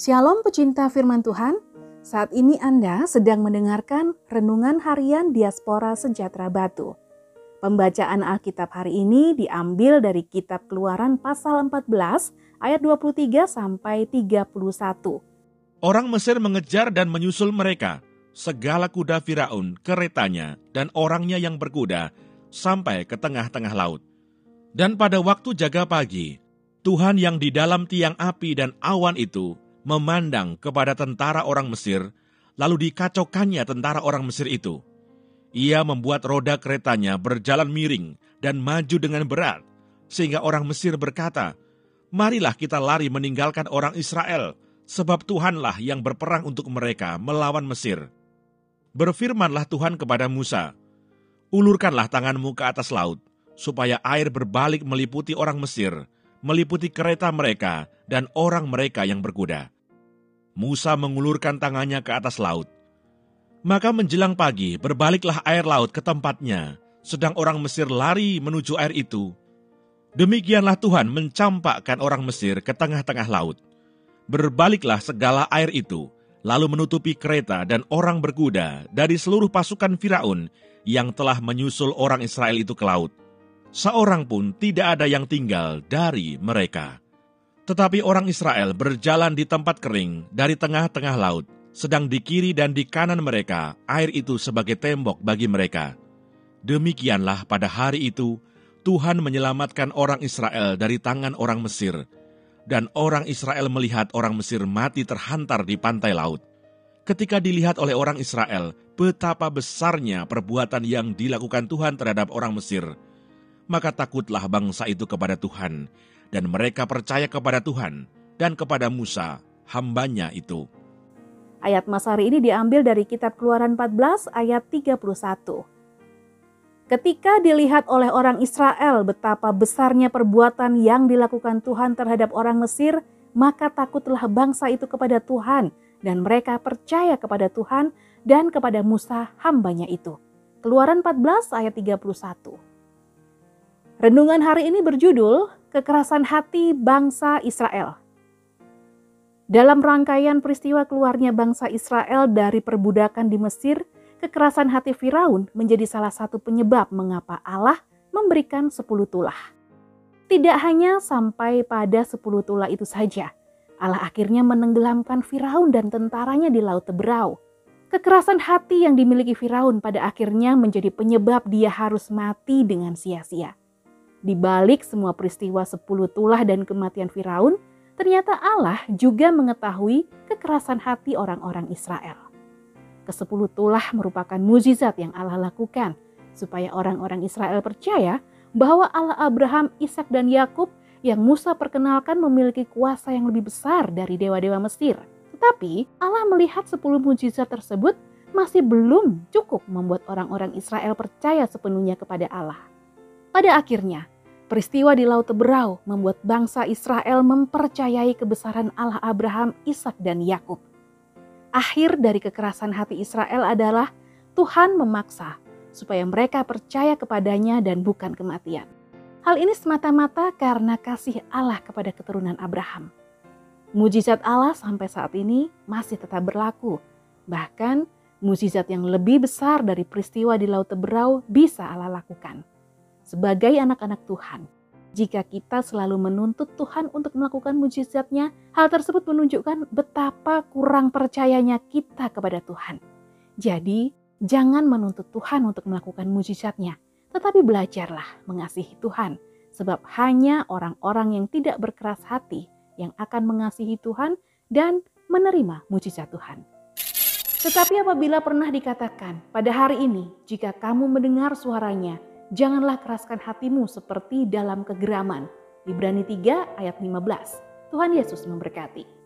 Shalom pecinta firman Tuhan, saat ini Anda sedang mendengarkan Renungan Harian Diaspora Sejahtera Batu. Pembacaan Alkitab hari ini diambil dari kitab Keluaran pasal 14 ayat 23 sampai 31. Orang Mesir mengejar dan menyusul mereka, segala kuda Firaun, keretanya, dan orangnya yang berkuda, sampai ke tengah-tengah laut. Dan pada waktu jaga pagi, Tuhan yang di dalam tiang api dan awan itu memandang kepada tentara orang Mesir, lalu dikacaukannya tentara orang Mesir itu. Ia membuat roda keretanya berjalan miring dan maju dengan berat, sehingga orang Mesir berkata, Marilah kita lari meninggalkan orang Israel, sebab Tuhanlah yang berperang untuk mereka melawan Mesir. Berfirmanlah Tuhan kepada Musa, Ulurkanlah tanganmu ke atas laut, supaya air berbalik meliputi orang Mesir, meliputi kereta mereka dan orang mereka yang berkuda. Musa mengulurkan tangannya ke atas laut. Maka menjelang pagi berbaliklah air laut ke tempatnya, sedang orang Mesir lari menuju air itu. Demikianlah Tuhan mencampakkan orang Mesir ke tengah-tengah laut. Berbaliklah segala air itu, lalu menutupi kereta dan orang berkuda dari seluruh pasukan Firaun yang telah menyusul orang Israel itu ke laut seorang pun tidak ada yang tinggal dari mereka. Tetapi orang Israel berjalan di tempat kering dari tengah-tengah laut, sedang di kiri dan di kanan mereka air itu sebagai tembok bagi mereka. Demikianlah pada hari itu Tuhan menyelamatkan orang Israel dari tangan orang Mesir, dan orang Israel melihat orang Mesir mati terhantar di pantai laut. Ketika dilihat oleh orang Israel betapa besarnya perbuatan yang dilakukan Tuhan terhadap orang Mesir, maka takutlah bangsa itu kepada Tuhan, dan mereka percaya kepada Tuhan dan kepada Musa, hambanya itu. Ayat Masari ini diambil dari kitab Keluaran 14 ayat 31. Ketika dilihat oleh orang Israel betapa besarnya perbuatan yang dilakukan Tuhan terhadap orang Mesir, maka takutlah bangsa itu kepada Tuhan dan mereka percaya kepada Tuhan dan kepada Musa hambanya itu. Keluaran 14 ayat 31. Renungan hari ini berjudul Kekerasan Hati Bangsa Israel. Dalam rangkaian peristiwa keluarnya bangsa Israel dari perbudakan di Mesir, kekerasan hati Firaun menjadi salah satu penyebab mengapa Allah memberikan sepuluh tulah. Tidak hanya sampai pada sepuluh tulah itu saja, Allah akhirnya menenggelamkan Firaun dan tentaranya di Laut Teberau. Kekerasan hati yang dimiliki Firaun pada akhirnya menjadi penyebab dia harus mati dengan sia-sia. Di balik semua peristiwa sepuluh tulah dan kematian Firaun, ternyata Allah juga mengetahui kekerasan hati orang-orang Israel. Kesepuluh tulah merupakan mujizat yang Allah lakukan supaya orang-orang Israel percaya bahwa Allah Abraham, Ishak dan Yakub yang Musa perkenalkan memiliki kuasa yang lebih besar dari dewa-dewa Mesir. Tetapi Allah melihat sepuluh mujizat tersebut masih belum cukup membuat orang-orang Israel percaya sepenuhnya kepada Allah. Pada akhirnya, peristiwa di Laut Teberau membuat bangsa Israel mempercayai kebesaran Allah Abraham, Ishak dan Yakub. Akhir dari kekerasan hati Israel adalah Tuhan memaksa supaya mereka percaya kepadanya dan bukan kematian. Hal ini semata-mata karena kasih Allah kepada keturunan Abraham. Mujizat Allah sampai saat ini masih tetap berlaku. Bahkan mujizat yang lebih besar dari peristiwa di Laut Teberau bisa Allah lakukan sebagai anak-anak Tuhan. Jika kita selalu menuntut Tuhan untuk melakukan mujizatnya, hal tersebut menunjukkan betapa kurang percayanya kita kepada Tuhan. Jadi, jangan menuntut Tuhan untuk melakukan mujizatnya, tetapi belajarlah mengasihi Tuhan, sebab hanya orang-orang yang tidak berkeras hati yang akan mengasihi Tuhan dan menerima mujizat Tuhan. Tetapi apabila pernah dikatakan pada hari ini, jika kamu mendengar suaranya, janganlah keraskan hatimu seperti dalam kegeraman. Ibrani 3 ayat 15. Tuhan Yesus memberkati.